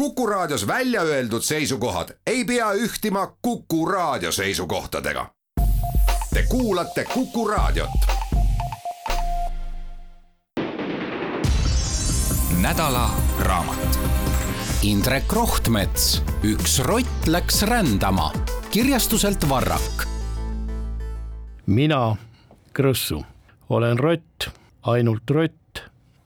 Kuku Raadios välja öeldud seisukohad ei pea ühtima Kuku Raadio seisukohtadega. Te kuulate Kuku Raadiot. nädala raamat. Indrek Rohtmets, üks rott läks rändama kirjastuselt Varrak. mina, Krõssu, olen rott, ainult rott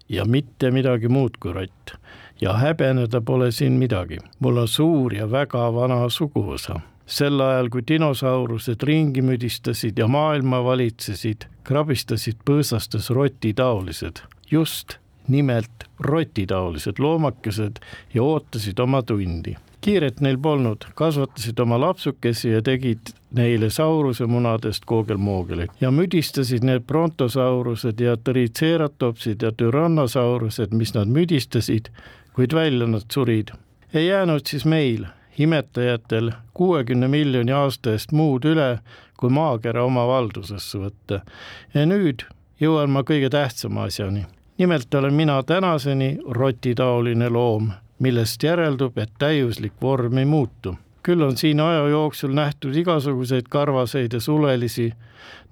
ja mitte midagi muud kui rott ja häbeneda pole siin midagi. mul on suur ja väga vana suguvõsa. sel ajal, kui dinosaurused ringi müdistasid ja maailma valitsesid, krabistasid põõsastes rotitaolised, just nimelt rotitaolised loomakesed ja ootasid oma tundi kiiret neil polnud, kasvatasid oma lapsukesi ja tegid neile sauruse munadest koogelmoogelit ja müdistasid need brontosaurused ja triceratopsid ja tyrannosaurused, mis nad müdistasid, kuid välja nad surid. ei jäänud siis meil, imetajatel, kuuekümne miljoni aasta eest muud üle, kui maakera oma valdusesse võtta. ja nüüd jõuan ma kõige tähtsama asjani. nimelt olen mina tänaseni rotitaoline loom millest järeldub, et täiuslik vorm ei muutu. Küll on siin aja jooksul nähtud igasuguseid karvaseid ja sulelisi,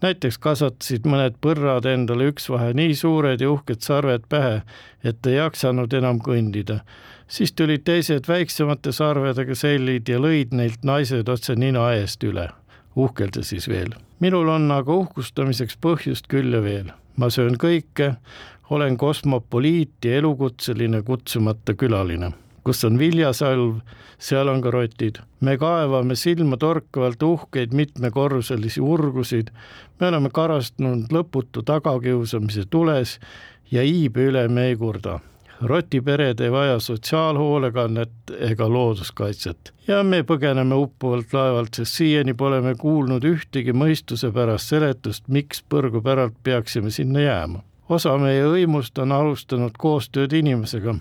näiteks kasvatasid mõned põrrad endale üksvahe nii suured ja uhked sarved pähe, et ei jaksanud enam kõndida. siis tulid teised väiksemate sarvedega sellid ja lõid neilt naised otse nina eest üle, uhkelda siis veel. minul on aga uhkustamiseks põhjust küll ja veel ma söön kõike, olen kosmopoliit ja elukutseline kutsumata külaline. Kus on viljasalv, seal on ka rotid. me kaevame silmatorkavalt uhkeid mitmekorruselisi urgusid, me oleme karastanud lõputu tagakiusamise tules ja iibe üle me ei kurda rotipered ei vaja sotsiaalhoolekannet ega looduskaitset ja me põgeneme uppuvalt laevalt, sest siiani pole me kuulnud ühtegi mõistusepärast seletust, miks põrgu päralt peaksime sinna jääma. osa meie hõimust on alustanud koostööd inimesega.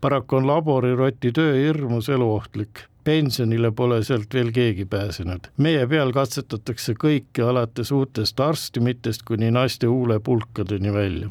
Paraku on laboriroti töö hirmus eluohtlik pensionile pole sealt veel keegi pääsenud. meie peal katsetatakse kõike alates uutest arstimitest kuni naiste huulepulkadeni välja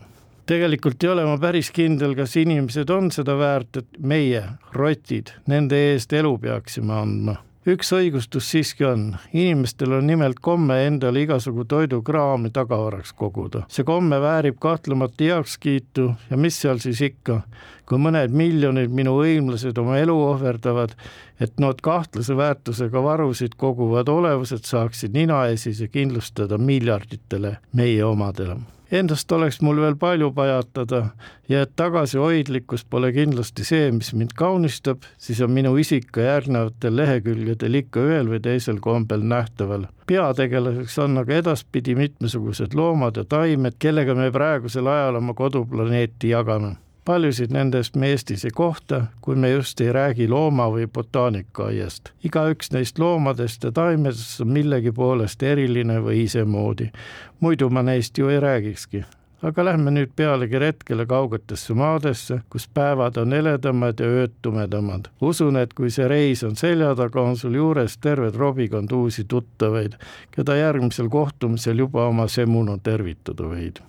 tegelikult ei ole ma päris kindel, kas inimesed on seda väärt, et meie, rotid, nende eest elu peaksime andma. Üks õigustus siiski on, inimestel on nimelt komme endale igasugu toidukraami tagavaraks koguda. see komme väärib kahtlemata heakskiitu. Ja mis seal siis ikka, kui mõned miljonid minu hõimlased oma elu ohverdavad, et nad kahtlase väärtusega varusid koguvad olevused saaksid ninaesise kindlustada miljarditele meie omadele Endast oleks mul veel palju pajatada ja et tagasihoidlikkus pole kindlasti see, mis mind kaunistab, siis on minu isik ka järgnevatel lehekülgedel ikka ühel või teisel kombel nähtaval. peategelaseks on aga edaspidi mitmesugused loomad ja taimed, kellega me praegusel ajal oma koduplaneeti jagame paljusid nendest me Eestis ei kohta, kui me just ei räägi looma- või botaanikaaiast. igaüks neist loomadest ja taimedest on millegi poolest eriline või isemoodi. muidu ma neist ju ei räägikski. aga lähme nüüd pealegi retkele kaugetesse maadesse, kus päevad on heledamad ja ööd tumedamad. usun, et kui see reis on selja taga, on sul juures terve trobikond uusi tuttavaid, keda järgmisel kohtumisel juba oma semuna tervitada võid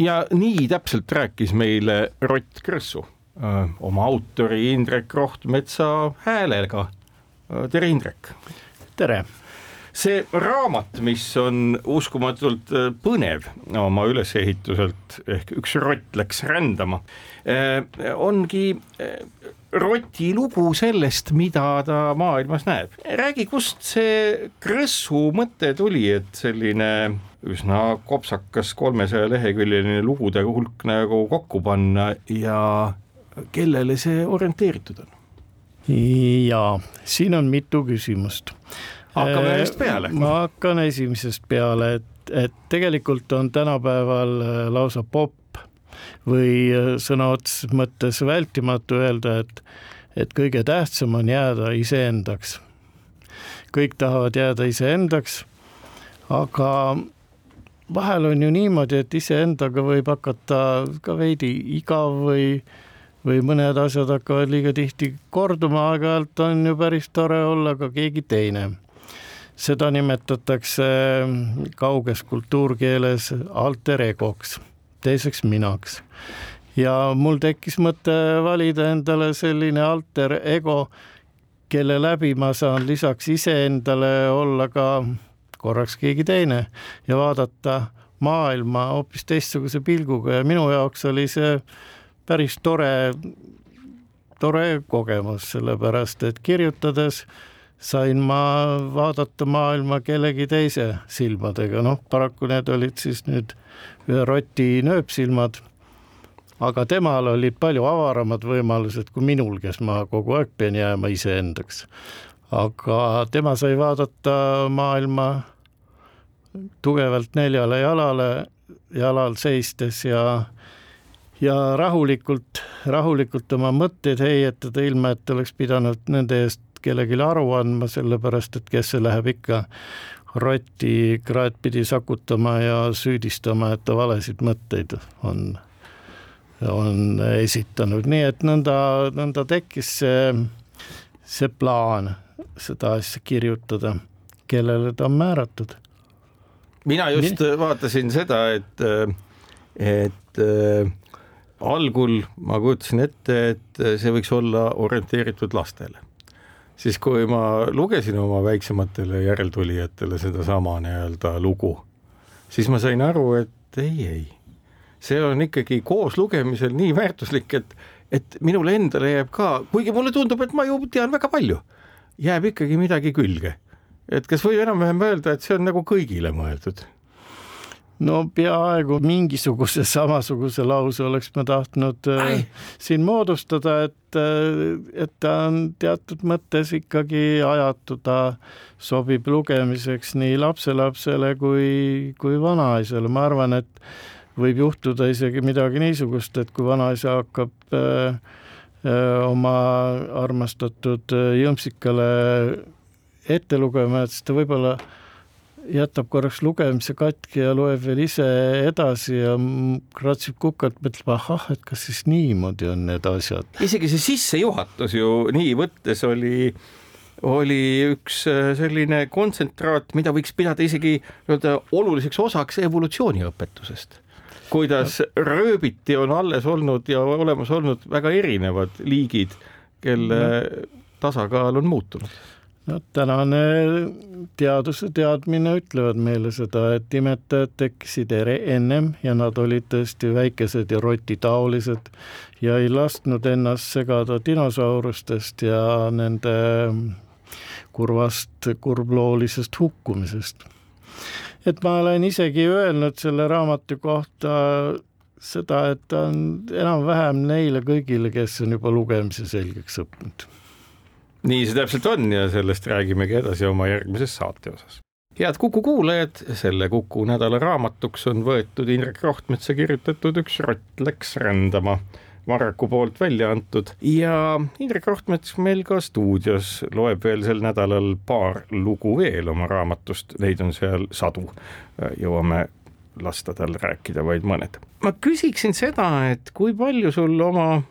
ja nii täpselt rääkis meile Rott Krõssu oma autori Indrek Rohtmetsa häälega. tere, Indrek. tere see raamat, mis on uskumatult põnev oma ülesehituselt ehk üks rott läks rändama, ongi roti lugu sellest, mida ta maailmas näeb. räägi, kust see Krõssu mõte tuli, et selline üsna kopsakas kolmesaja leheküljeline lugude hulk nagu kokku panna ja kellele see orienteeritud on? jaa, siin on mitu küsimust. hakkame ühest peale. ma hakkan esimesest peale, et, et tegelikult on tänapäeval äh, lausa popp või äh, sõna otseses mõttes vältimatu öelda, et, et kõige tähtsam on jääda iseendaks. kõik tahavad jääda iseendaks, aga vahel on ju niimoodi, et iseendaga võib hakata ka veidi igav või, või mõned asjad hakkavad liiga tihti korduma, aeg-ajalt on ju päris tore olla ka keegi teine. seda nimetatakse kauges kultuurkeeles alter egoks, teiseks minaks. ja mul tekkis mõte valida endale selline alter ego, kelle läbi ma saan lisaks iseendale olla ka korraks keegi teine ja vaadata maailma hoopis teistsuguse pilguga ja minu jaoks oli see päris tore, tore kogemus, sellepärast et kirjutades sain ma vaadata maailma kellegi teise silmadega, noh, paraku need olid siis nüüd ühe roti nööpsilmad. aga temal olid palju avaramad võimalused kui minul, kes ma kogu aeg pean jääma iseendaks. aga tema sai vaadata maailma tugevalt neljale jalale, jalal seistes ja ja rahulikult, rahulikult oma mõtteid heietada, ilma et oleks pidanud nende eest kellelegi aru andma, sellepärast et kes see läheb ikka rotti kraadpidi sakutama ja süüdistama, et ta valesid mõtteid on, on esitanud, nii et nõnda, nõnda tekkis see, see plaan seda asja kirjutada, kellele ta on määratud mina just Nii? vaatasin seda, et, et äh, algul ma kujutasin ette, et see võiks olla orienteeritud lastele. siis, kui ma lugesin oma väiksematele järeltulijatele sedasama nii-öelda lugu, siis ma sain aru, et ei, ei, see on ikkagi koos lugemisel nii väärtuslik, et, et minule endale jääb ka, kuigi mulle tundub, et ma ju tean väga palju, jääb ikkagi midagi külge et kas võib enam-vähem öelda, et see on nagu kõigile mõeldud? no peaaegu mingisuguse samasuguse lause oleks ma tahtnud äh, siin moodustada, et, äh, et ta on teatud mõttes ikkagi ajatud, ta sobib lugemiseks nii lapselapsele kui, kui vanaisale, ma arvan, et võib juhtuda isegi midagi niisugust, et kui vanaisa hakkab öö, äh, oma armastatud jõmpsikale ette lugema, et siis ta võib-olla jätab korraks lugemise katki ja loeb veel ise edasi ja kratsib kukalt, mõtleb ahah, et kas siis niimoodi on need asjad. isegi see sissejuhatus ju nii võttes oli, oli üks äh, selline kontsentraat, mida võiks pidada isegi nii-öelda oluliseks osaks evolutsiooniõpetusest kuidas rööbiti on alles olnud ja olemas olnud väga erinevad liigid, kelle tasakaal on muutunud no tänane teaduse teadmine ütlevad meile seda, et imetajad tekkisid ennem ja nad olid tõesti väikesed ja rotitaolised ja ei lasknud ennast segada dinosaurustest ja nende kurvast, kurbloolisest hukkumisest. et ma olen isegi öelnud selle raamatu kohta seda, et ta on enam-vähem neile kõigile, kes on juba lugemise selgeks õppinud nii see täpselt on ja sellest räägimegi edasi oma järgmises saate osas. head Kuku kuulajad, selle Kuku nädala raamatuks on võetud Indrek Rohtmetsa kirjutatud Üks rott läks rändama Varraku poolt välja antud ja Indrek Rohtmets meil ka stuudios loeb veel sel nädalal paar lugu veel oma raamatust, neid on seal sadu. jõuame lasta tal rääkida vaid mõned. ma küsiksin seda, et kui palju sul oma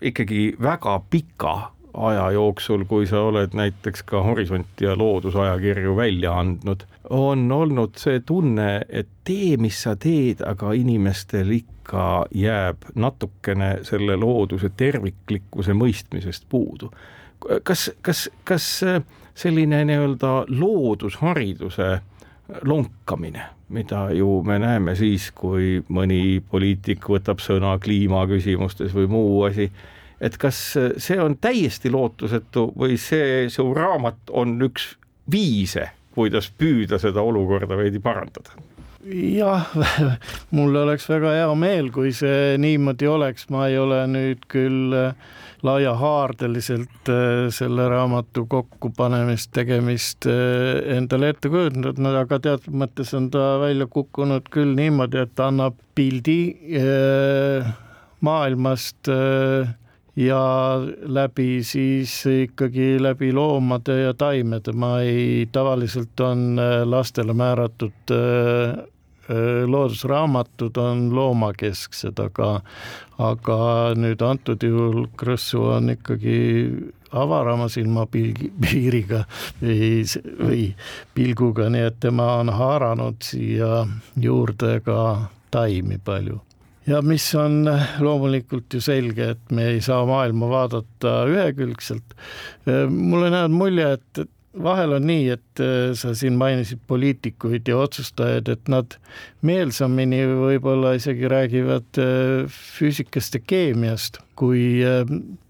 ikkagi väga pika aja jooksul, kui sa oled näiteks ka Horisont ja Loodusajakirju välja andnud, on olnud see tunne, et tee, mis sa teed, aga inimestel ikka jääb natukene selle looduse terviklikkuse mõistmisest puudu. kas, kas, kas selline nii-öelda loodushariduse lonkamine, mida ju me näeme siis, kui mõni poliitik võtab sõna kliimaküsimustes või muu asi et kas see on täiesti lootusetu või see su raamat on üks viise, kuidas püüda seda olukorda veidi parandada? jah, mul oleks väga hea meel, kui see niimoodi oleks, ma ei ole nüüd küll äh, laiahaardeliselt äh, selle raamatu kokkupanemist, tegemist äh, endale ette kujutanud, aga teatud mõttes on ta välja kukkunud küll niimoodi, et ta annab pildi maailmast ja läbi siis ikkagi läbi loomade ja taimede, ma ei, tavaliselt on äh, lastele määratud äh, äh, loodusraamatud on loomakesksed, aga, aga nüüd antud juhul Krõssu on ikkagi avarama silmapilgi, piiriga või, või pilguga, nii et tema on haaranud siia juurde ka taimi palju ja mis on loomulikult ju selge, et me ei saa maailma vaadata ühekülgselt. mulle näeb mulje, et vahel on nii, et äh, sa siin mainisid poliitikuid ja otsustajaid, et nad meelsamini võib-olla isegi räägivad äh, füüsikast ja keemiast kui äh,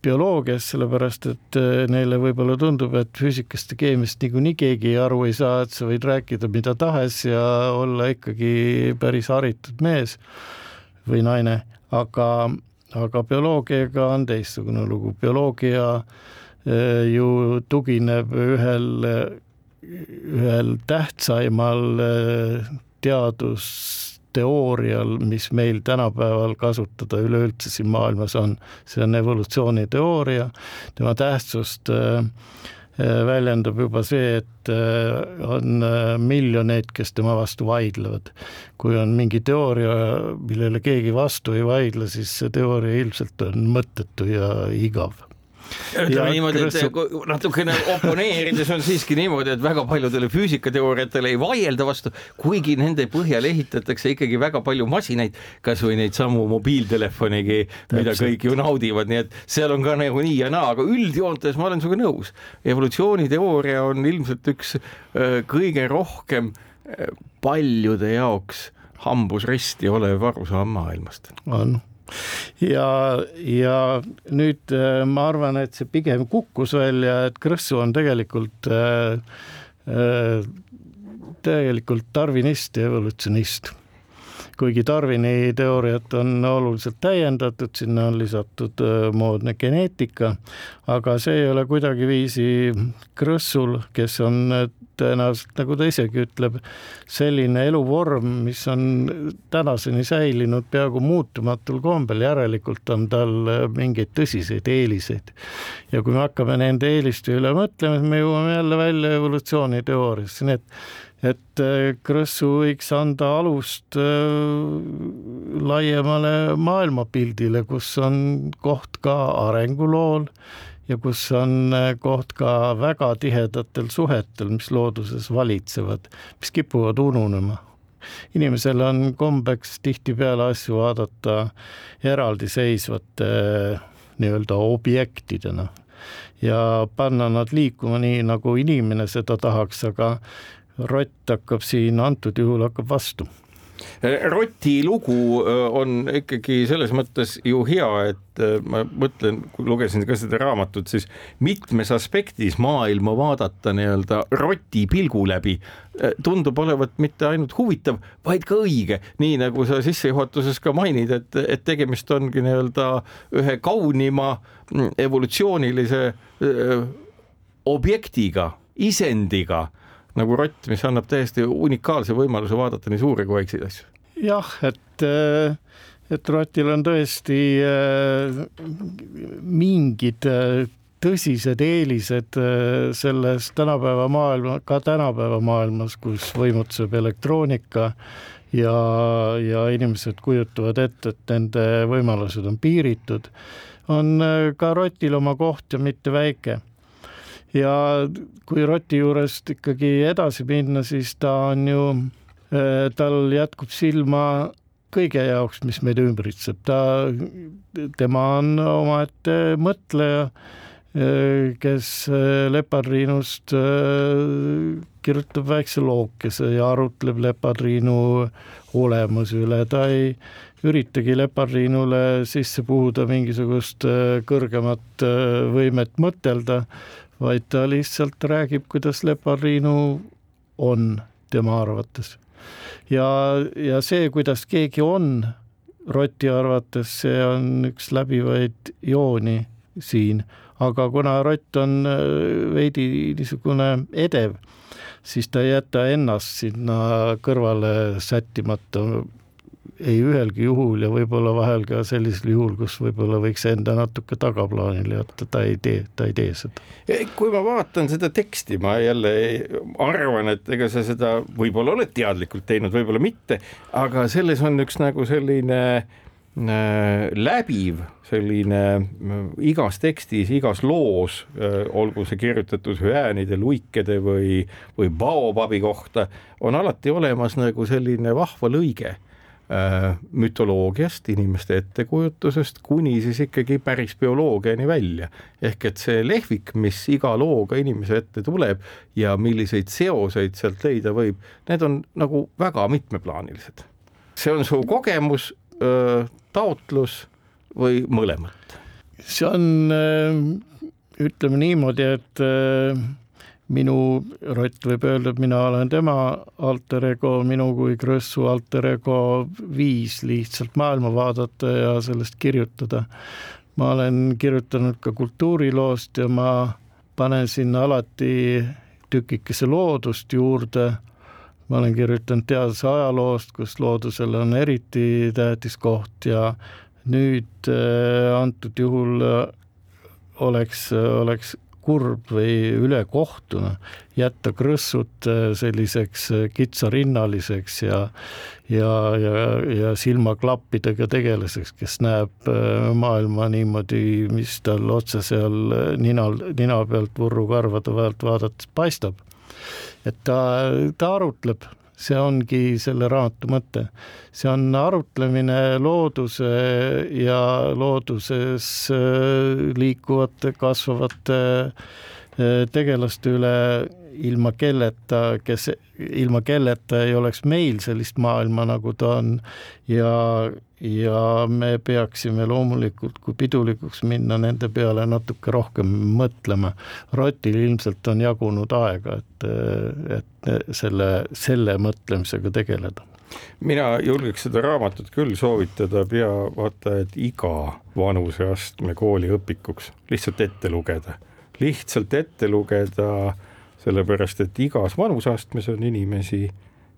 bioloogiast, sellepärast et neile võib-olla tundub, et füüsikast ja keemiast niikuinii keegi aru ei saa, et sa võid rääkida mida tahes ja olla ikkagi päris haritud mees või naine, aga, aga bioloogiaga on teistsugune lugu, bioloogia Äh, ju tugineb ühel, ühel tähtsaimal äh, teadusteoorial, mis meil tänapäeval kasutada üleüldse siin maailmas on, see on evolutsiooniteooria, tema tähtsust äh, väljendab juba see, et on miljoneid, kes tema vastu vaidlevad. kui on mingi teooria, millele keegi vastu ei vaidle, siis see teooria ilmselt on mõttetu ja igav ütleme niimoodi, et natukene oponeerides on siiski niimoodi, et väga paljudele füüsikateooriatele ei vaielda vastu, kuigi nende põhjal ehitatakse ikkagi väga palju masinaid, kasvõi neid samu mobiiltelefonigi, mida kõik ju naudivad, nii et seal on ka nagu nii ja naa, aga üldjoontes ma olen sinuga nõus. evolutsiooniteooria on ilmselt üks äh, kõige rohkem äh, paljude jaoks hambus risti olev arusaam maailmast. on ja, ja nüüd äh, ma arvan, et see pigem kukkus välja, et Krõssu on tegelikult äh, äh, tegelikult tarvinist ja evolutsionist. Kuigi Darwini teooriat on oluliselt täiendatud, sinna on lisatud moodne geneetika, aga see ei ole kuidagiviisi Krõssul, kes on tõenäoliselt, nagu ta isegi ütleb, selline eluvorm, mis on tänaseni säilinud peaaegu muutumatul kombel, järelikult on tal äh, mingeid tõsiseid eeliseid. ja kui me hakkame nende eeliste üle mõtlema, siis me jõuame jälle välja evolutsiooniteooriasse, nii et et äh, Krõssu võiks anda alust äh, laiemale maailmapildile, kus on koht ka arengulool ja kus on äh, koht ka väga tihedatel suhetel, mis looduses valitsevad, mis kipuvad ununema. inimesel on kombeks tihtipeale asju vaadata eraldiseisvate nii-öelda objektidena ja panna nad liikuma nii, nagu inimene seda tahaks, aga rott hakkab siin antud juhul hakkab vastu Roti lugu on ikkagi selles mõttes ju hea, et ma mõtlen, kui lugesin ka seda raamatut, siis mitmes aspektis maailma vaadata nii-öelda roti pilgu läbi tundub olevat mitte ainult huvitav, vaid ka õige, nii nagu sa sissejuhatuses ka mainid, et, et tegemist ongi nii-öelda ühe kaunima mm, evolutsioonilise öö, objektiga, isendiga nagu rott, mis annab täiesti unikaalse võimaluse vaadata nii suuri kui väikseid asju. jah, et, äh, et rotil on tõesti äh, mingid äh, tõsised eelised selles tänapäeva maailma, ka tänapäeva maailmas, kus võimutseb elektroonika ja, ja inimesed kujutavad ette, et nende võimalused on piiritud, on ka rotil oma koht ja mitte väike ja kui Roti juurest ikkagi edasi minna, siis ta on ju, äh, tal jätkub silma kõige jaoks, mis meid ümbritseb, ta, tema on omaette mõtleja, äh, kes äh, lepardriinust kirjutab väikse lookese ja arutleb lepardriinu olemuse üle, ta ei üritagi lepardriinule sisse puhuda mingisugust kõrgemat võimet mõtelda, vaid ta lihtsalt räägib, kuidas Leparinu on tema arvates. ja, ja see, kuidas keegi on Roti arvates, see on üks läbivaid jooni siin, aga kuna Rott on äh, veidi niisugune edev, siis ta ei jäta ennast sinna kõrvale sättimata ei ühelgi juhul ja võib-olla vahel ka sellisel juhul, kus võib-olla võiks enda natuke tagaplaanile jätta, ta ei tee, ta ei tee seda. kui ma vaatan seda teksti, ma jälle arvan, et ega sa seda võib-olla oled teadlikult teinud, võib-olla mitte, aga selles on üks nagu selline äh, läbiv selline äh, igas tekstis, igas loos, äh, olgu see kirjutatud hüäänide, luikede või, või baobabi kohta, on alati olemas nagu selline vahva lõige mütoloogiast, inimeste ettekujutusest kuni siis ikkagi päris bioloogiani välja. ehk et see lehvik, mis iga looga inimese ette tuleb ja milliseid seoseid sealt leida võib, need on nagu väga mitmeplaanilised. see on su kogemus, taotlus või mõlemat? see on, ütleme niimoodi, et minu rott võib öelda, et mina olen tema alter ego, minu kui Krõssu alter ego viis lihtsalt maailma vaadata ja sellest kirjutada. ma olen kirjutanud ka kultuuriloost ja ma panen sinna alati tükikese loodust juurde. ma olen kirjutanud teaduse ajaloost, kus loodusel on eriti tähtis koht ja nüüd äh, antud juhul oleks, oleks kurb või ülekohtune jätta krõssut äh, selliseks äh, kitsarinnaliseks ja ja, ja, ja silmaklappidega tegelaseks, kes näeb äh, maailma niimoodi, mis tal otse seal ninal, nina pealt vurrukarvade vahelt vaadates paistab. et ta, ta arutleb see ongi selle raamatu mõte. see on arutlemine looduse ja looduses äh, liikuvate, kasvavate äh, tegelaste üle, ilma kelleta, kes, ilma kelleta ei oleks meil sellist maailma, nagu ta on. Ja ja me peaksime loomulikult, kui pidulikuks minna, nende peale natuke rohkem mõtlema. rotil ilmselt on jagunud aega, et, et selle, selle mõtlemisega tegeleda. Mina julgeks seda raamatut küll soovitada pea vaata et iga vanuseastme kooliõpikuks lihtsalt ette lugeda, lihtsalt ette lugeda, sellepärast et igas vanuseastmes on inimesi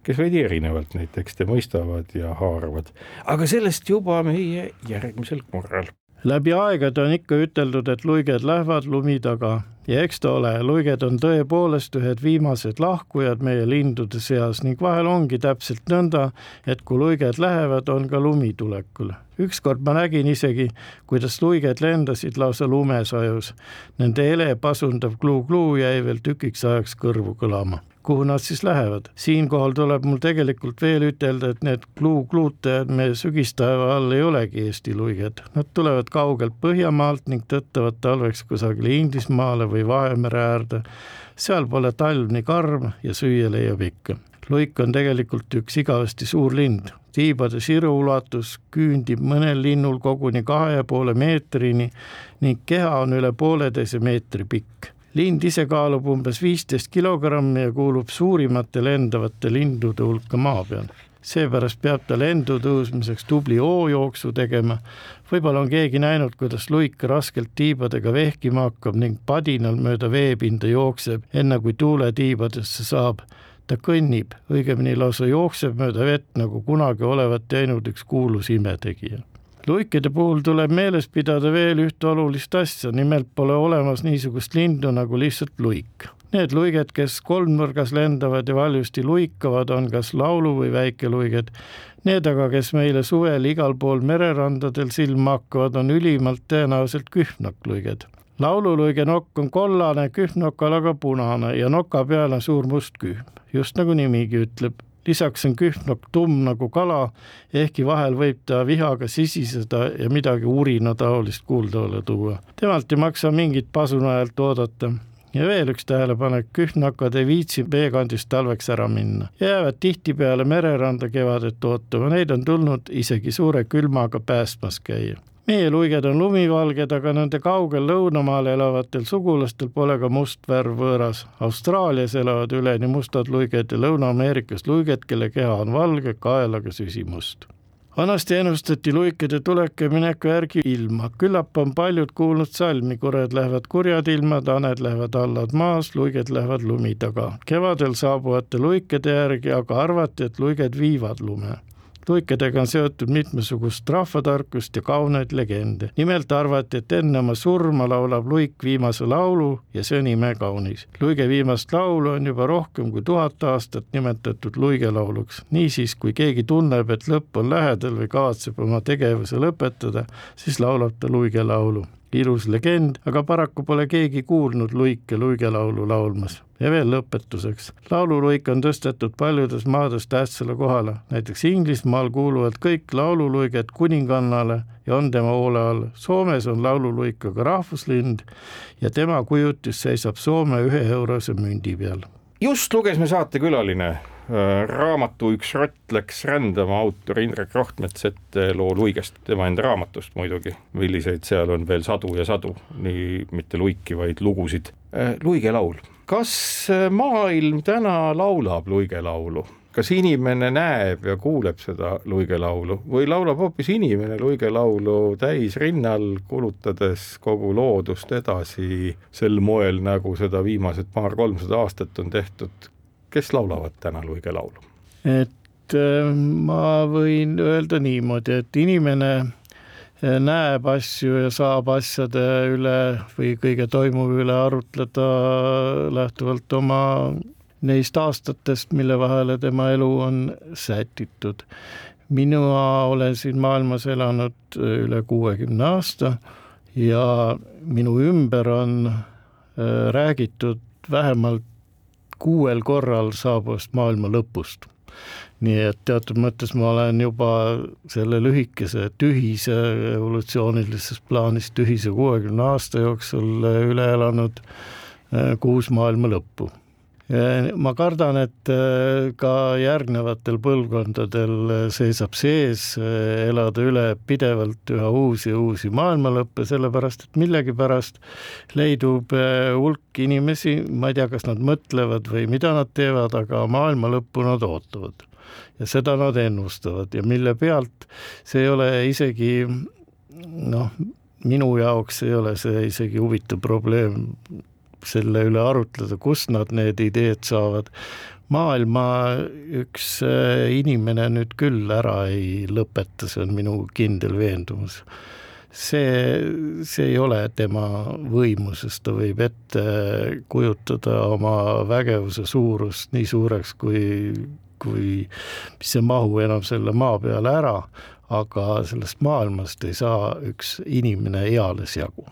kes veidi erinevalt neid tekste mõistavad ja haaravad, aga sellest juba meie järgmisel korral. Läbi aegade on ikka üteldud, et luiged lähevad lumi taga ja eks ta ole, luiged on tõepoolest ühed viimased lahkujad meie lindude seas ning vahel ongi täpselt nõnda, et kui luiged lähevad, on ka lumi tulekul. ükskord ma nägin isegi, kuidas luiged lendasid lausa lumesajus. Nende ele pasundav kluu-kluu jäi veel tükiks ajaks kõrvu kõlama kuhu nad siis lähevad. siinkohal tuleb mul tegelikult veel ütelda, et need kluu-kluutajad meie sügistaeva all ei olegi Eesti luiged. Nad tulevad kaugelt Põhjamaalt ning tõttavad talveks kusagile Inglismaale või Vahemere äärde. seal pole talv nii karm ja süüa leiab ikka. luik on tegelikult üks igavesti suur lind, tiibade siru ulatus küündib mõnel linnul koguni kahe ja poole meetrini ning keha on üle pooleteise meetri pikk lind ise kaalub umbes viisteist kilogrammi ja kuulub suurimate lendavate lindude hulka maa peal. seepärast peab ta lendu tõusmiseks tubli hoojooksu tegema. võib-olla on keegi näinud, kuidas luik raskelt tiibadega vehkima hakkab ning padinal mööda veepinda jookseb, enne kui tuule tiibadesse saab ta kõnnib, õigemini lausa jookseb mööda vett, nagu kunagi olevat teinud üks kuulus imetegija luikide puhul tuleb meeles pidada veel ühte olulist asja, nimelt pole olemas niisugust lindu nagu lihtsalt luik. Need luiged, kes kolmnurgas lendavad ja valjusti luikavad, on kas laulu- või väikeluiged. Need aga, kes meile suvel igal pool mererandadel silma hakkavad, on ülimalt tõenäoliselt kühnakluiged. laululuige nokk on kollane, kühnokal aga punane ja noka peal on suur must kühm, just nagu nimigi ütleb lisaks on kühnok tumm nagu kala, ehkki vahel võib ta vihaga sisiseda ja midagi urinataolist kuuldavale tuua. temalt ei maksa mingit pasunajalt oodata. Ja veel üks tähelepanek, kühnakad ei viitsi veekandist talveks ära minna, jäävad tihtipeale mereranda kevadet ootama, neid on tulnud isegi suure külmaga päästmas käia meie luiged on lumivalged, aga nende kaugel lõunamaal elavatel sugulastel pole ka must värv võõras. Austraalias elavad üleni mustad luiged ja Lõuna-Ameerikas luiged, kelle keha on valge, kaelaga süsimust. vanasti ennustati luikede tuleku ja mineku järgi ilma, küllap on paljud kuulnud salmi, kured lähevad kurjad ilmad, haned lähevad allad maas, luiged lähevad lumi taga. kevadel saabuvate luikede järgi aga arvati, et luiged viivad lume luikedega on seotud mitmesugust rahvatarkust ja kauneid legende. nimelt arvati, et enne oma surma laulab luik viimase laulu ja see on imekaunis. luige viimast laulu on juba rohkem kui tuhat aastat nimetatud luigelauluks. niisiis, kui keegi tunneb, et lõpp on lähedal või kavatseb oma tegevuse lõpetada, siis laulab ta luigelaulu ilus legend, aga paraku pole keegi kuulnud Luike luigelaulu laulmas. Ja veel lõpetuseks, laululuik on tõstetud paljudes maades tähtsale kohale, näiteks Inglismaal kuuluvad kõik laululuiged kuningannale ja on tema hoole all. Soomes on laululuik aga rahvuslind ja tema kujutis seisab Soome ühe eurose mündi peal. just luges me saatekülaline Äh, raamatu Üks rott läks rändama autor Indrek Rohtmets ette loo Luigest, tema enda raamatust muidugi, milliseid seal on veel sadu ja sadu, nii mitte luiki, vaid lugusid. Äh, Luige laul, kas äh, maailm täna laulab Luige laulu? kas inimene näeb ja kuuleb seda luigelaulu või laulab hoopis inimene luigelaulu täisrinnal, kulutades kogu loodust edasi sel moel, nagu seda viimased paar-kolmsada aastat on tehtud kes laulavad täna Luige laulu? et äh, ma võin öelda niimoodi, et inimene näeb asju ja saab asjade üle või kõige toimuva üle arutleda lähtuvalt oma neist aastatest, mille vahele tema elu on sätitud. mina olen siin maailmas elanud äh, üle kuuekümne aasta ja minu ümber on räägitud vähemalt kuuel korral saabuvast maailma lõpust. Nii et teatud mõttes ma olen juba selle lühikese tühise evolutsioonilises plaanis tühise kuuekümne aasta jooksul üle elanud eh, kuus maailma lõppu ma kardan, et äh, ka järgnevatel põlvkondadel äh, seisab sees äh, elada üle pidevalt üha uusi ja uusi maailmalõppe, sellepärast et millegipärast leidub hulk inimesi, ma ei tea, kas nad mõtlevad või mida nad teevad, aga maailma lõppu nad ootavad. Ja seda nad ennustavad. Ja mille pealt see ei ole isegi noh, minu jaoks ei ole see isegi huvitav probleem selle üle arutleda, kust nad need ideed saavad. maailma üks äh, inimene nüüd küll ära ei lõpeta, see on minu kindel veendumus. See, see ei ole tema võimuses, ta võib ette kujutada oma vägevuse suurust nii suureks, kui, kui mis ei mahu enam selle maa peale ära, aga sellest maailmast ei saa üks inimene eales jagu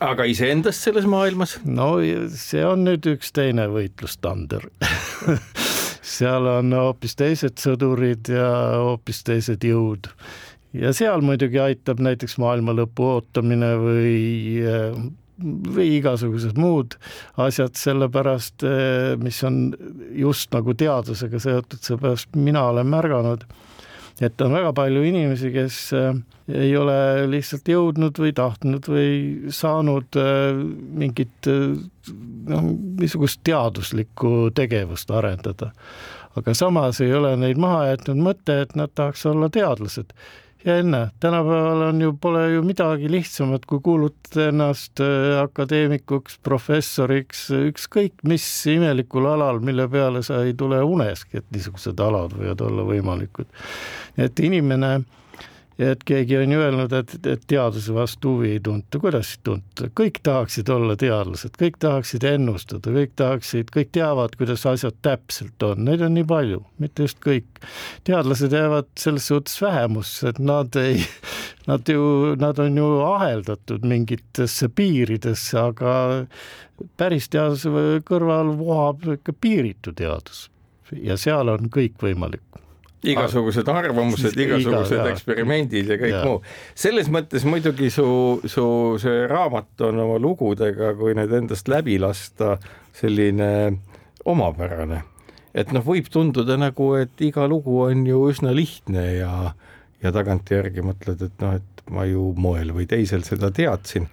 aga iseendast selles maailmas? no see on nüüd üks teine võitlustander seal on hoopis teised sõdurid ja hoopis teised jõud. ja seal muidugi aitab näiteks maailma lõpu ootamine või või igasugused muud asjad, sellepärast mis on just nagu teadusega seotud, seepärast mina olen märganud et on väga palju inimesi, kes äh, ei ole lihtsalt jõudnud või tahtnud või saanud äh, mingit noh, niisugust teaduslikku tegevust arendada. aga samas ei ole neid maha jätnud mõte, et nad tahaks olla teadlased ja enne, tänapäeval on ju, pole ju midagi lihtsamat, kui kuulutada ennast äh, akadeemikuks, professoriks, ükskõik mis imelikul alal, mille peale sa ei tule uneski, et niisugused alad võivad olla võimalikud. et inimene et keegi on ju öelnud, et, et teaduse vastu huvi ei tunta, kuidas ei tunta, kõik tahaksid olla teadlased, kõik tahaksid ennustada, kõik tahaksid, kõik teavad, kuidas asjad täpselt on, neid on nii palju, mitte just kõik. teadlased jäävad selles suhtes vähemusse, et nad ei, nad ju, nad on ju aheldatud mingitesse piiridesse, aga päris teaduse kõrval vohab ikka piiritu teadus. Ja seal on kõik võimalik igasugused arvamused, igasugused Iga, eksperimendid ja kõik ja. muu. selles mõttes muidugi su, su see raamat on oma lugudega, kui need endast läbi lasta, selline omapärane. et noh, võib tunduda nagu, et iga lugu on ju üsna lihtne ja, ja tagantjärgi mõtled, et noh, et ma ju moel või teisel seda teadsin,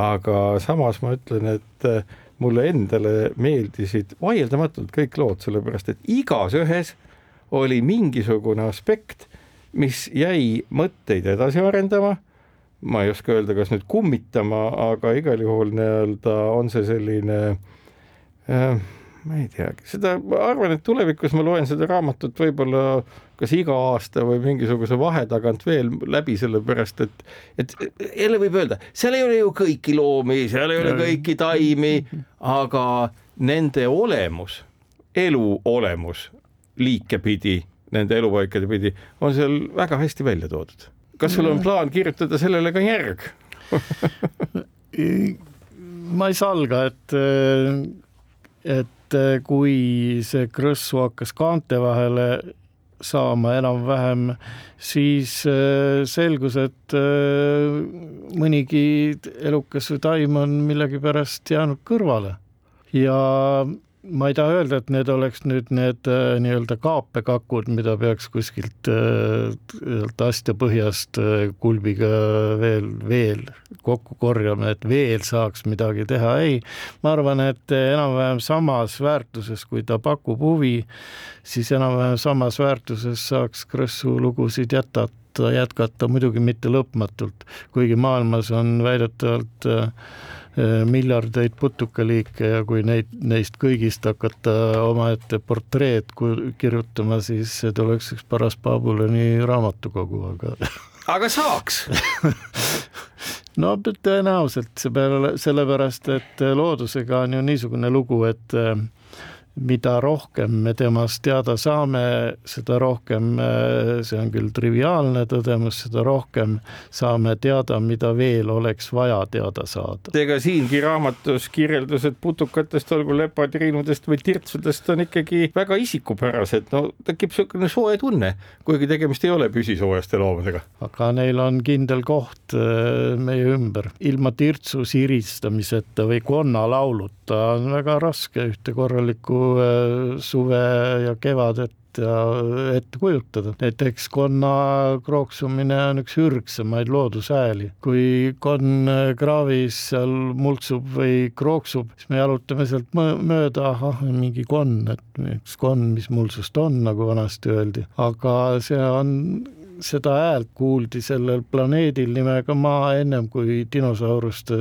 aga samas ma ütlen, et mulle endale meeldisid vaieldamatult kõik lood, sellepärast et igas ühes oli mingisugune aspekt, mis jäi mõtteid edasi arendama. ma ei oska öelda, kas nüüd kummitama, aga igal juhul nii-öelda on see selline äh, ma ei teagi, seda, ma arvan, et tulevikus ma loen seda raamatut võib-olla kas iga aasta või mingisuguse vahe tagant veel läbi, sellepärast et, et jälle võib öelda, seal ei ole ju kõiki loomi, seal ei ole kõiki taimi, aga nende olemus, elu olemus liike pidi, nende elupaikade pidi, on seal väga hästi välja toodud. kas sul on plaan kirjutada sellele ka järg? Ma ei salga, et, et kui see krõssu hakkas kaante vahele saama enam-vähem, siis selgus, et mõnigi elukas või taim on millegipärast jäänud kõrvale. Ja ma ei taha öelda, et need oleks nüüd need äh, nii-öelda kaapekakud, mida peaks kuskilt äh, astja põhjast äh, kulbiga veel, veel kokku korjama, et veel saaks midagi teha, ei. ma arvan, et enam-vähem samas väärtuses, kui ta pakub huvi, siis enam-vähem samas väärtuses saaks Krõssu lugusid jätkata, jätkata muidugi mitte lõpmatult, kuigi maailmas on väidetavalt äh, Äh, miljardeid putukaliike ja kui neid, neist kõigist hakata omaette portreed kirjutama, siis see tuleks üks paras Babuloni raamatukogu, aga aga saaks. No tõenäoliselt, seepeale, sellepärast et loodusega on ju niisugune lugu, et äh, mida rohkem me temast teada saame, seda rohkem, see on küll triviaalne tõdemus, seda rohkem saame teada, mida veel oleks vaja teada saada. ega siingi raamatus kirjeldused putukatest, olgu lepatriinudest või tirtsudest on ikkagi väga isikupärased, no tekib niisugune soe tunne, kuigi tegemist ei ole püsisoojaste loomadega. aga neil on kindel koht äh, meie ümber, ilma tirtsu siristamiseta või konnalauluta on väga raske ühte korralikku Äh, suve ja kevadet ja ette kujutada. näiteks konna krooksumine on üks ürgsemaid loodushääli. kui konn kraavis seal mulksub või krooksub, siis me jalutame sealt mööda, ahah, mingi konn, et üks konn, mis mulsust on, nagu vanasti öeldi, aga see on seda häält kuuldi sellel planeedil nimega Maa ennem kui dinosauruste,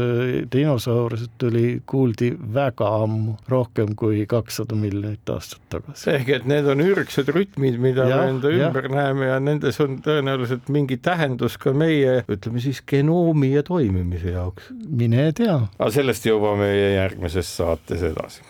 dinosaurused tuli, kuuldi väga ammu, rohkem kui kakssada miljonit aastat tagasi. ehk et need on ürgsed rütmid, mida ja, me enda ümber ja. näeme ja nendes on tõenäoliselt mingi tähendus ka meie, ütleme siis genoomi ja toimimise jaoks. mine tea. aga sellest juba meie järgmises saates edasi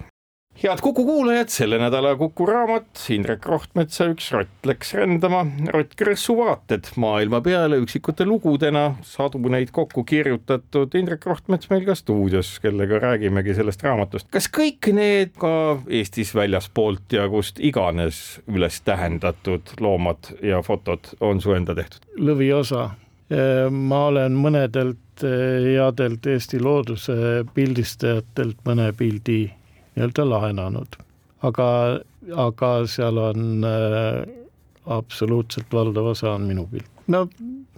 head Kuku kuulajad, selle nädala Kuku raamat Indrek Rohtmetsa Üks rott läks rändama, Rott Krõssu vaated maailma peale üksikute lugudena, sadu neid kokku kirjutatud. Indrek Rohtmets meil ka stuudios, kellega räägimegi sellest raamatust. kas kõik need ka Eestis väljaspoolt ja kust iganes üles tähendatud loomad ja fotod on su enda tehtud? lõviosa. ma olen mõnedelt headelt Eesti looduse pildistajatelt mõne pildi nii-öelda laenanud. aga, aga seal on äh, absoluutselt valdav osa on minu pilt. no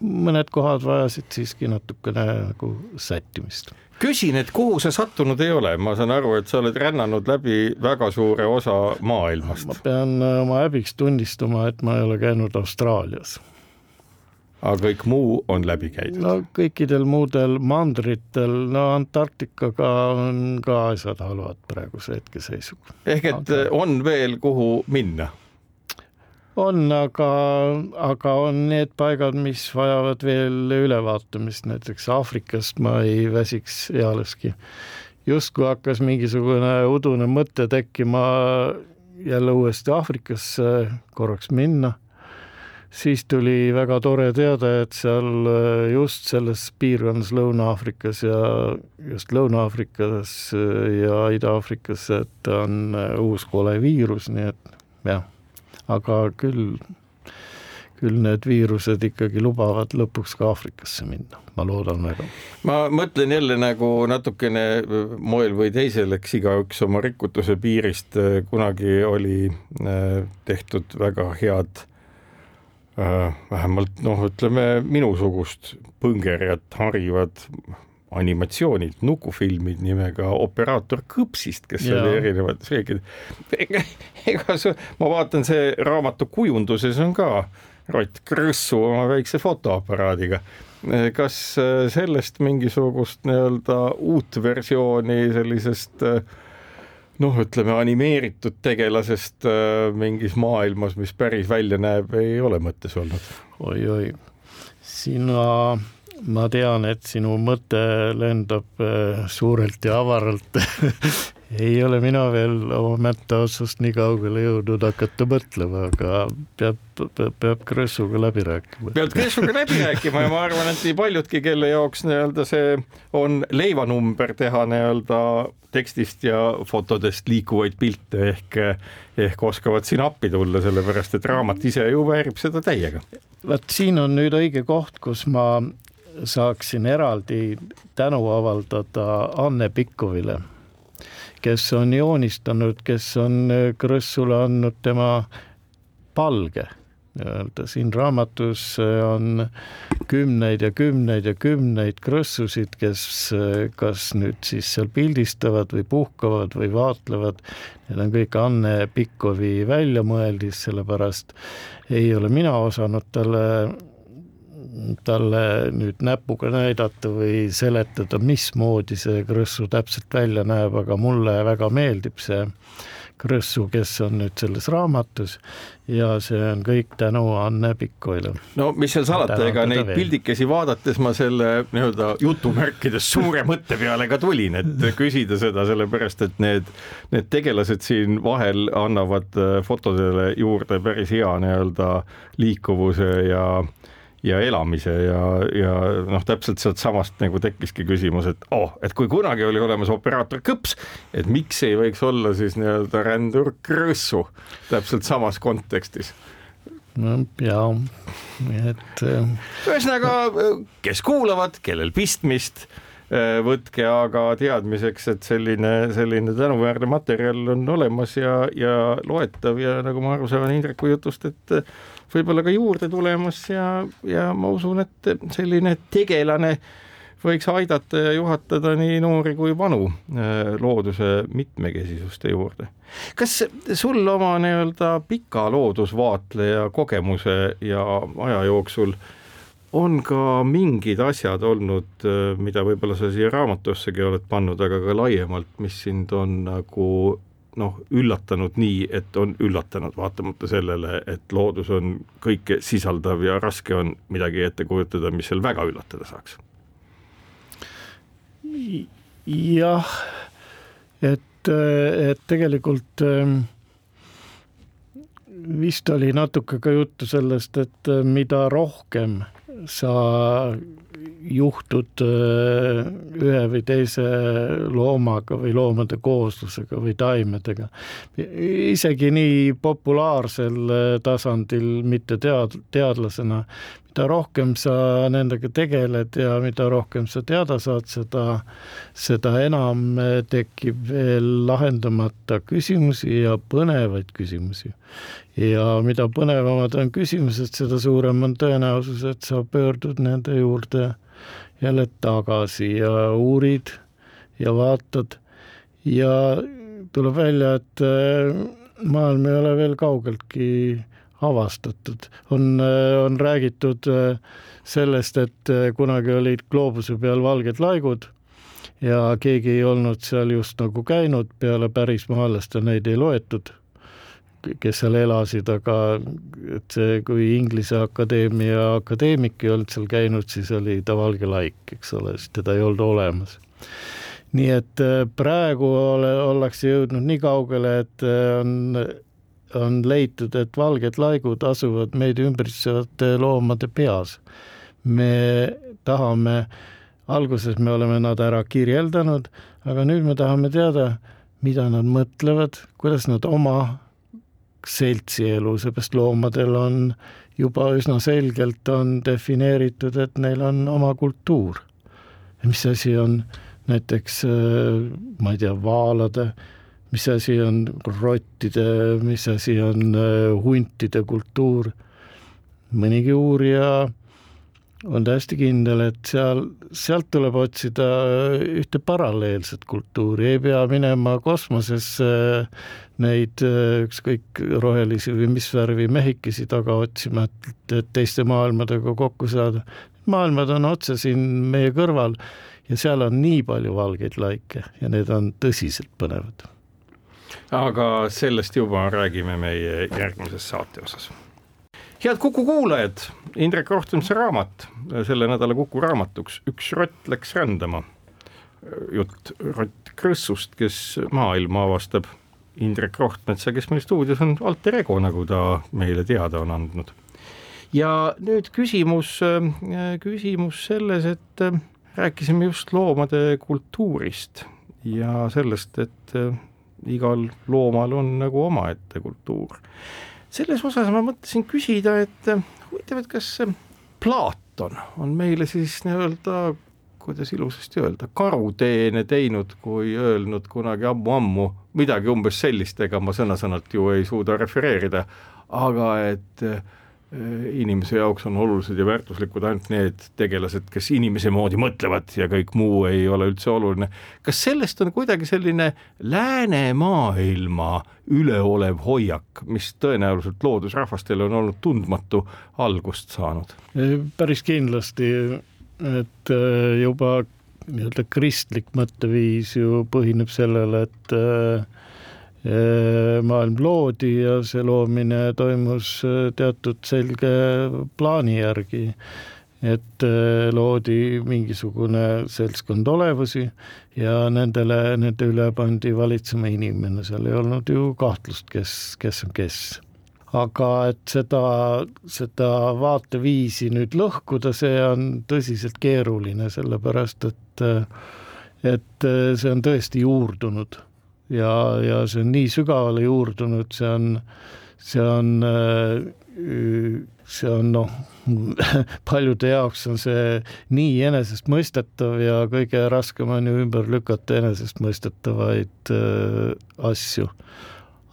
mõned kohad vajasid siiski natukene nagu sättimist küsin, et kuhu sa sattunud ei ole, ma saan aru, et sa oled rännanud läbi väga suure osa maailmast. ma pean äh, oma häbiks tunnistama, et ma ei ole käinud Austraalias aga kõik muu on läbi käidud? no kõikidel muudel mandritel, no Antarktikaga on ka asjad halvad praeguse hetkeseisuga. ehk et aga... on veel, kuhu minna? on, aga, aga on need paigad, mis vajavad veel ülevaatamist, näiteks Aafrikast ma ei väsiks ealeski. justkui hakkas mingisugune udune mõte tekkima jälle uuesti Aafrikasse korraks minna siis tuli väga tore teada, et seal äh, just selles piirkonnas Lõuna-Aafrikas ja just Lõuna-Aafrikas äh, ja Ida-Aafrikas, et on äh, uus kole viirus, nii et jah, aga küll, küll need viirused ikkagi lubavad lõpuks ka Aafrikasse minna, ma loodan väga. ma mõtlen jälle nagu natukene moel või teisel, eks igaüks oma rikutuse piirist kunagi oli tehtud väga head vähemalt noh, ütleme minusugust põngerjat harivad animatsioonid, nukufilmid nimega Operaator Kõpsist, kes ja. oli erinevates riikides. ega, ega see, ma vaatan, see raamatu kujunduses on ka Rott Krõssu oma väikse fotoaparaadiga. kas äh, sellest mingisugust nii-öelda uut versiooni sellisest äh, noh, ütleme animeeritud tegelasest äh, mingis maailmas, mis päris välja näeb, ei ole mõttes olnud oi,. oi-oi, sina, ma tean, et sinu mõte lendab äh, suurelt ja avaralt ei ole mina veel oma mätta otsast nii kaugele jõudnud hakata mõtlema, aga peab, peab, peab Krõssuga läbi rääkima. pead Krõssuga läbi rääkima ja ma arvan, et nii paljudki, kelle jaoks nii-öelda see on leivanumber teha nii-öelda tekstist ja fotodest liikuvaid pilte ehk, ehk oskavad siin appi tulla, sellepärast et raamat ise ju väärib seda täiega. vot siin on nüüd õige koht, kus ma saaksin eraldi tänu avaldada Anne Pikkovile kes on joonistanud, kes on äh, Krõssule andnud tema palge nii-öelda siin raamatus äh, on kümneid ja kümneid ja kümneid krõssusid, kes äh, kas nüüd siis seal pildistavad või puhkavad või vaatlevad. Need on kõik Anne Pikkovi väljamõeldis, sellepärast ei ole mina osanud talle talle nüüd näpuga näidata või seletada, mismoodi see krõssu täpselt välja näeb, aga mulle väga meeldib see krõssu, kes on nüüd selles raamatus ja see on kõik tänu Anne Pikkoile. no mis seal salata, ega neid pildikesi vaadates ma selle nii-öelda jutumärkides suure mõtte peale ka tulin, et küsida seda sellepärast, et need, need tegelased siin vahel annavad fotodele juurde päris hea nii-öelda liikuvuse ja ja elamise ja, ja noh, täpselt sealtsamast nagu tekkiski küsimus, et oh, et kui kunagi oli olemas operaator Kõps, et miks ei võiks olla siis nii-öelda rändur Krõssu täpselt samas kontekstis no jaa, et. Äh, ühesõnaga, kes kuulavad, kellel pistmist, äh, võtke aga teadmiseks, et selline, selline tänuväärne materjal on olemas ja, ja loetav ja nagu ma aru saan Indreku jutust, et võib-olla ka juurde tulemas ja, ja ma usun, et selline tegelane võiks aidata ja juhatada nii noori kui vanu äh, looduse mitmekesisuste juurde. kas sul oma nii-öelda pika loodusvaatleja kogemuse ja aja jooksul on ka mingid asjad olnud, äh, mida võib-olla sa siia raamatussegi oled pannud, aga ka laiemalt, mis sind on nagu noh, üllatanud nii, et on üllatanud, vaatamata sellele, et loodus on kõike sisaldav ja raske on midagi ette kujutada, mis seal väga üllatada saaks. jah, et, et tegelikult ähm, vist oli natuke ka juttu sellest, et äh, mida rohkem sa juhtud äh, ühe või teise loomaga või loomade kooslusega või taimedega. isegi nii populaarsel äh, tasandil, mitte tead-, teadlasena, mida rohkem sa nendega tegeled ja mida rohkem sa teada saad, seda, seda enam äh, tekib veel lahendamata küsimusi ja põnevaid küsimusi. ja mida põnevamad on küsimused, seda suurem on tõenäosus, et sa pöördud nende juurde jälle tagasi ja uurid ja vaatad ja tuleb välja, et äh, maailm ei ole veel kaugeltki avastatud, on, äh, on räägitud äh, sellest, et kunagi olid gloobuse peal valged laigud ja keegi ei olnud seal just nagu käinud, peale pärismaalaste neid ei loetud kes seal elasid, aga et see, kui Inglise Akadeemia akadeemik ei olnud seal käinud, siis oli ta valge laik, eks ole, siis teda ei olnud olemas. nii et äh, praegu ole, ollakse jõudnud nii kaugele, et äh, on, on leitud, et valged laigud asuvad meid ümbritsevate loomade peas. me tahame, alguses me oleme nad ära kirjeldanud, aga nüüd me tahame teada, mida nad mõtlevad, kuidas nad oma seltsielu, seepärast loomadel on juba üsna selgelt on defineeritud, et neil on oma kultuur. mis asi on näiteks, ma ei tea, vaalade, mis asi on rottide, mis asi on äh, huntide kultuur. mõnigi uurija on täiesti kindel, et seal, sealt tuleb otsida ühte paralleelset kultuuri, ei pea minema kosmosesse neid ükskõik rohelisi või mis värvi mehikesi taga otsima, et teiste maailmadega kokku saada. maailmad on otse siin meie kõrval ja seal on nii palju valgeid laike ja need on tõsiselt põnevad. Aga sellest juba räägime meie järgmises saate osas head Kuku kuulajad, Indrek Rohtemse raamat, selle nädala Kuku raamatuks Üks rott läks rändama jutt Rott Krõssust, kes maailma avastab. Indrek Rohtmetsa, kes meil stuudios on alter ego, nagu ta meile teada on andnud. ja nüüd küsimus, küsimus selles, et rääkisime just loomade kultuurist ja sellest, et igal loomal on nagu omaette kultuur. selles osas ma mõtlesin küsida, et huvitav, et kas Platon on meile siis nii-öelda kuidas ilusasti öelda, karuteene teinud, kui öelnud kunagi ammu-ammu midagi umbes sellist, ega ma sõna-sõnalt ju ei suuda refereerida, aga et äh, inimese jaoks on olulised ja väärtuslikud ainult need tegelased, kes inimese moodi mõtlevad ja kõik muu ei ole üldse oluline. kas sellest on kuidagi selline läänemaailma üleolev hoiak, mis tõenäoliselt loodusrahvastele on olnud tundmatu algust saanud? päris kindlasti et äh, juba nii-öelda kristlik mõtteviis ju põhineb sellele, et äh, äh, maailm loodi ja see loomine toimus teatud selge plaani järgi. et loodi mingisugune seltskond olevusi ja nendele, nende üle pandi valitsema inimene, seal ei olnud ju kahtlust, kes, kes on kes. Aga et seda, seda vaateviisi nüüd lõhkuda, see on tõsiselt keeruline, sellepärast et, et see on tõesti juurdunud ja, ja see on nii sügavale juurdunud, see on, see on, see on noh, paljude jaoks on see nii enesestmõistetav ja kõige raskem on ju ümber lükata enesestmõistetavaid asju.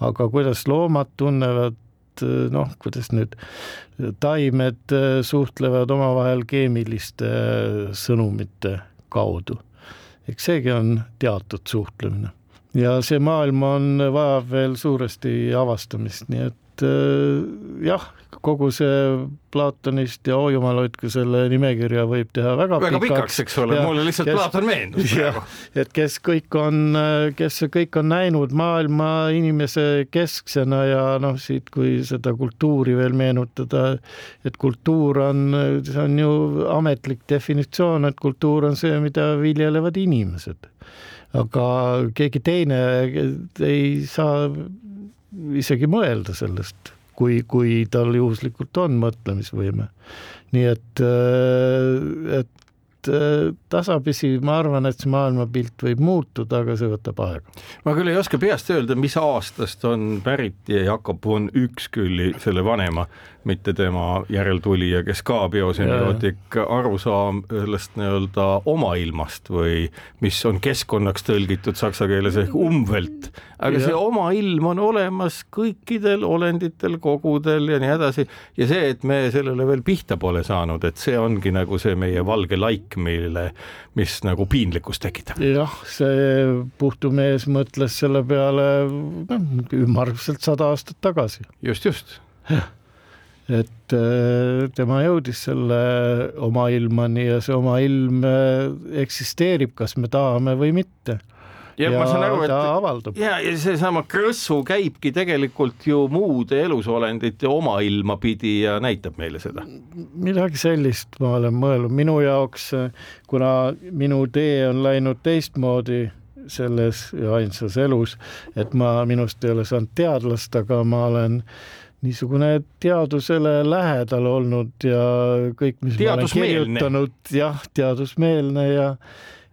aga kuidas loomad tunnevad eh, noh, kuidas nüüd taimed suhtlevad omavahel keemiliste sõnumite kaudu. eks seegi on teatud suhtlemine ja see maailm on, vajab veel suuresti avastamist, nii et jah, kogu see Platonist ja oo jumal hoidku selle nimekirja võib teha väga, väga pikaks, pikaks, eks ole, mulle lihtsalt kes, Platon meenus praegu. et kes kõik on, kes kõik on näinud maailma inimese kesksena ja noh, siit, kui seda kultuuri veel meenutada, et kultuur on, see on ju ametlik definitsioon, et kultuur on see, mida viljelevad inimesed. aga keegi teine ei saa isegi mõelda sellest kui, kui tal juhuslikult on mõtlemisvõime. nii et, äh, et äh, tasapisi ma arvan, et see maailmapilt võib muutuda, aga see võtab aega. ma küll ei oska peast öelda, mis aastast on pärit Jakob von Ükskülli, selle vanema mitte tema järeltulija, kes ka biosemiootik, arusaam sellest nii-öelda omailmast või mis on keskkonnaks tõlgitud saksa keeles ehk umwelt, aga ja. see omailm on olemas kõikidel olenditel, kogudel ja nii edasi ja see, et me sellele veel pihta pole saanud, et see ongi nagu see meie valge laik, mille, mis nagu piinlikkust tekitab. jah, see Puhtu mees mõtles selle peale noh, ümmarguselt sada aastat tagasi. just, just et äh, tema jõudis selle oma ilmani ja see oma ilm äh, eksisteerib, kas me tahame või mitte ja, ja ma saan aru, et avaldub. ja, ja seesama krõssu käibki tegelikult ju muude elusolendite oma ilma pidi ja näitab meile seda. midagi sellist ma olen mõelnud, minu jaoks, kuna minu tee on läinud teistmoodi selles ainsas elus, et ma minust ei ole saanud teadlast, aga ma olen äh, niisugune teadusele lähedal olnud ja kõik, mis ma olen kirjutanud, jah, teadusmeelne ja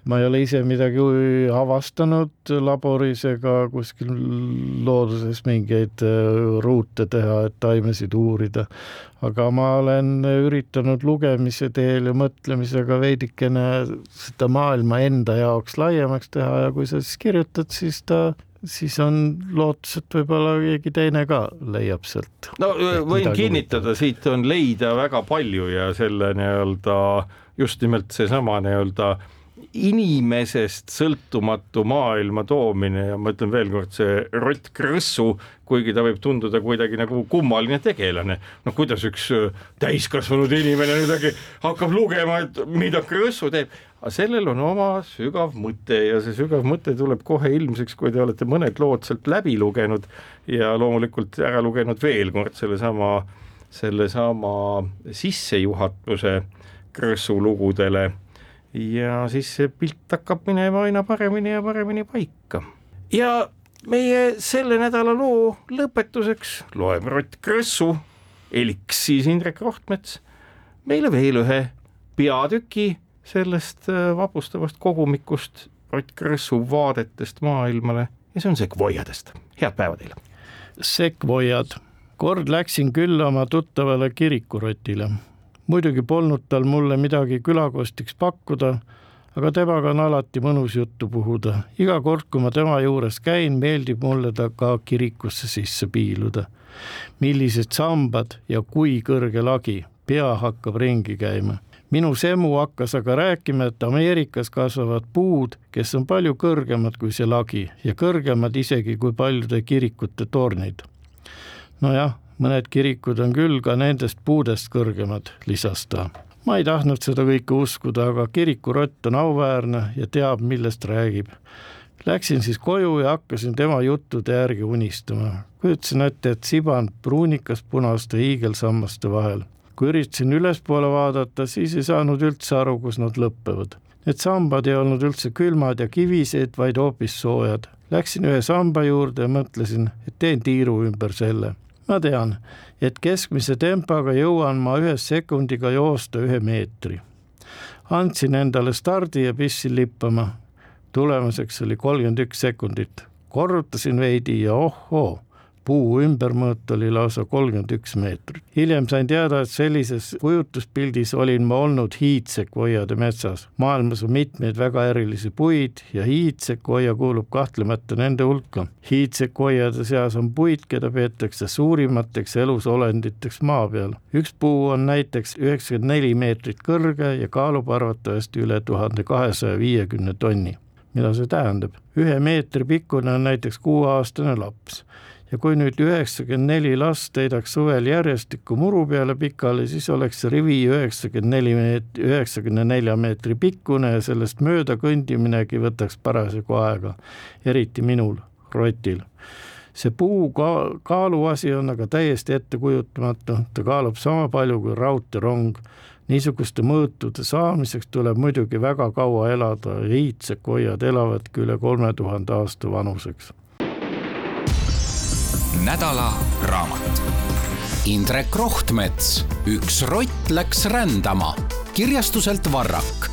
ma ei ole ise midagi avastanud laboris ega kuskil looduses mingeid äh, ruute teha, et taimesid uurida. aga ma olen üritanud lugemise teel ja mõtlemisega veidikene seda maailma enda jaoks laiemaks teha ja kui sa siis kirjutad, siis ta siis on lootus, et võib-olla keegi teine ka leiab sealt. no võin kinnitada, siit on leida väga palju ja selle nii-öelda just nimelt seesama nii-öelda inimesest sõltumatu maailma toomine ja ma ütlen veelkord, see Rott Krõssu, kuigi ta võib tunduda kuidagi nagu kummaline tegelane, noh, kuidas üks täiskasvanud inimene midagi hakkab lugema, et mida Krõssu teeb, aga sellel on oma sügav mõte ja see sügav mõte tuleb kohe ilmseks, kui te olete mõned lood sealt läbi lugenud ja loomulikult ära lugenud veel kord sellesama, sellesama sissejuhatuse Krõssu lugudele ja siis see pilt hakkab minema aina paremini ja paremini paika. ja meie selle nädala loo lõpetuseks loeb Rott Krõssu, elik siis Indrek Rohtmets, meile veel ühe peatüki sellest äh, vapustavast kogumikust Rott Krõssu vaadetest maailmale ja see on sekvoiadest. head päeva teile! sekvoiad. kord läksin külla oma tuttavale kirikurotile. Muidugi polnud tal mulle midagi külakostiks pakkuda, aga temaga on alati mõnus juttu puhuda. iga kord, kui ma tema juures käin, meeldib mulle ta ka kirikusse sisse piiluda. millised sambad ja kui kõrge lagi, pea hakkab ringi käima minu semu hakkas aga rääkima, et Ameerikas kasvavad puud, kes on palju kõrgemad kui see lagi ja kõrgemad isegi kui paljude kirikute tornid. nojah, mõned kirikud on küll ka nendest puudest kõrgemad, lisas ta. ma ei tahtnud seda kõike uskuda, aga kirikurott on auväärne ja teab, millest räägib. Läksin siis koju ja hakkasin tema juttude järgi unistama. kujutasin ette, et siban pruunikas punaste hiigelsammaste vahel kui üritasin ülespoole vaadata, siis ei saanud üldse aru, kus nad lõpevad. Need sambad ei olnud üldse külmad ja kivised, vaid hoopis soojad. Läksin ühe samba juurde ja mõtlesin, et teen tiiru ümber selle. Ma tean, et keskmise tempoga jõuan ma ühe sekundiga joosta ühe meetri. andsin endale stardi ja pistsin lippama. tulemuseks oli kolmkümmend üks sekundit. korrutasin veidi ja ohoo puu ümbermõõt oli lausa kolmkümmend üks meetrit. hiljem sain teada, et sellises kujutuspildis olin ma olnud hiidsekvoiade metsas. maailmas on mitmeid väga erilisi puid ja hiidsekvoia kuulub kahtlemata nende hulka. hiidsekvoiade seas on puid, keda peetakse suurimateks elusolenditeks maa peal. üks puu on näiteks üheksakümmend neli meetrit kõrge ja kaalub arvatavasti üle tuhande kahesaja viiekümne tonni mida see tähendab? ühe meetri pikkune on näiteks kuueaastane laps ja kui nüüd üheksakümmend neli last heidaks suvel järjestikku muru peale pikali, siis oleks see rivi üheksakümmend neli meet-, üheksakümne nelja meetri pikkune ja sellest mööda kõndiminegi võtaks parasjagu aega, eriti minul, rotil. see puu ka-, kaaluasi on aga täiesti ettekujutamatu, ta kaalub sama palju kui raudteerong. Niisuguste mõõtude saamiseks tuleb muidugi väga kaua elada ja hiidsekoiad elavadki üle kolme tuhande aasta vanuseks nädala raamat. Indrek Rohtmets, Üks rott läks rändama kirjastuselt Varrak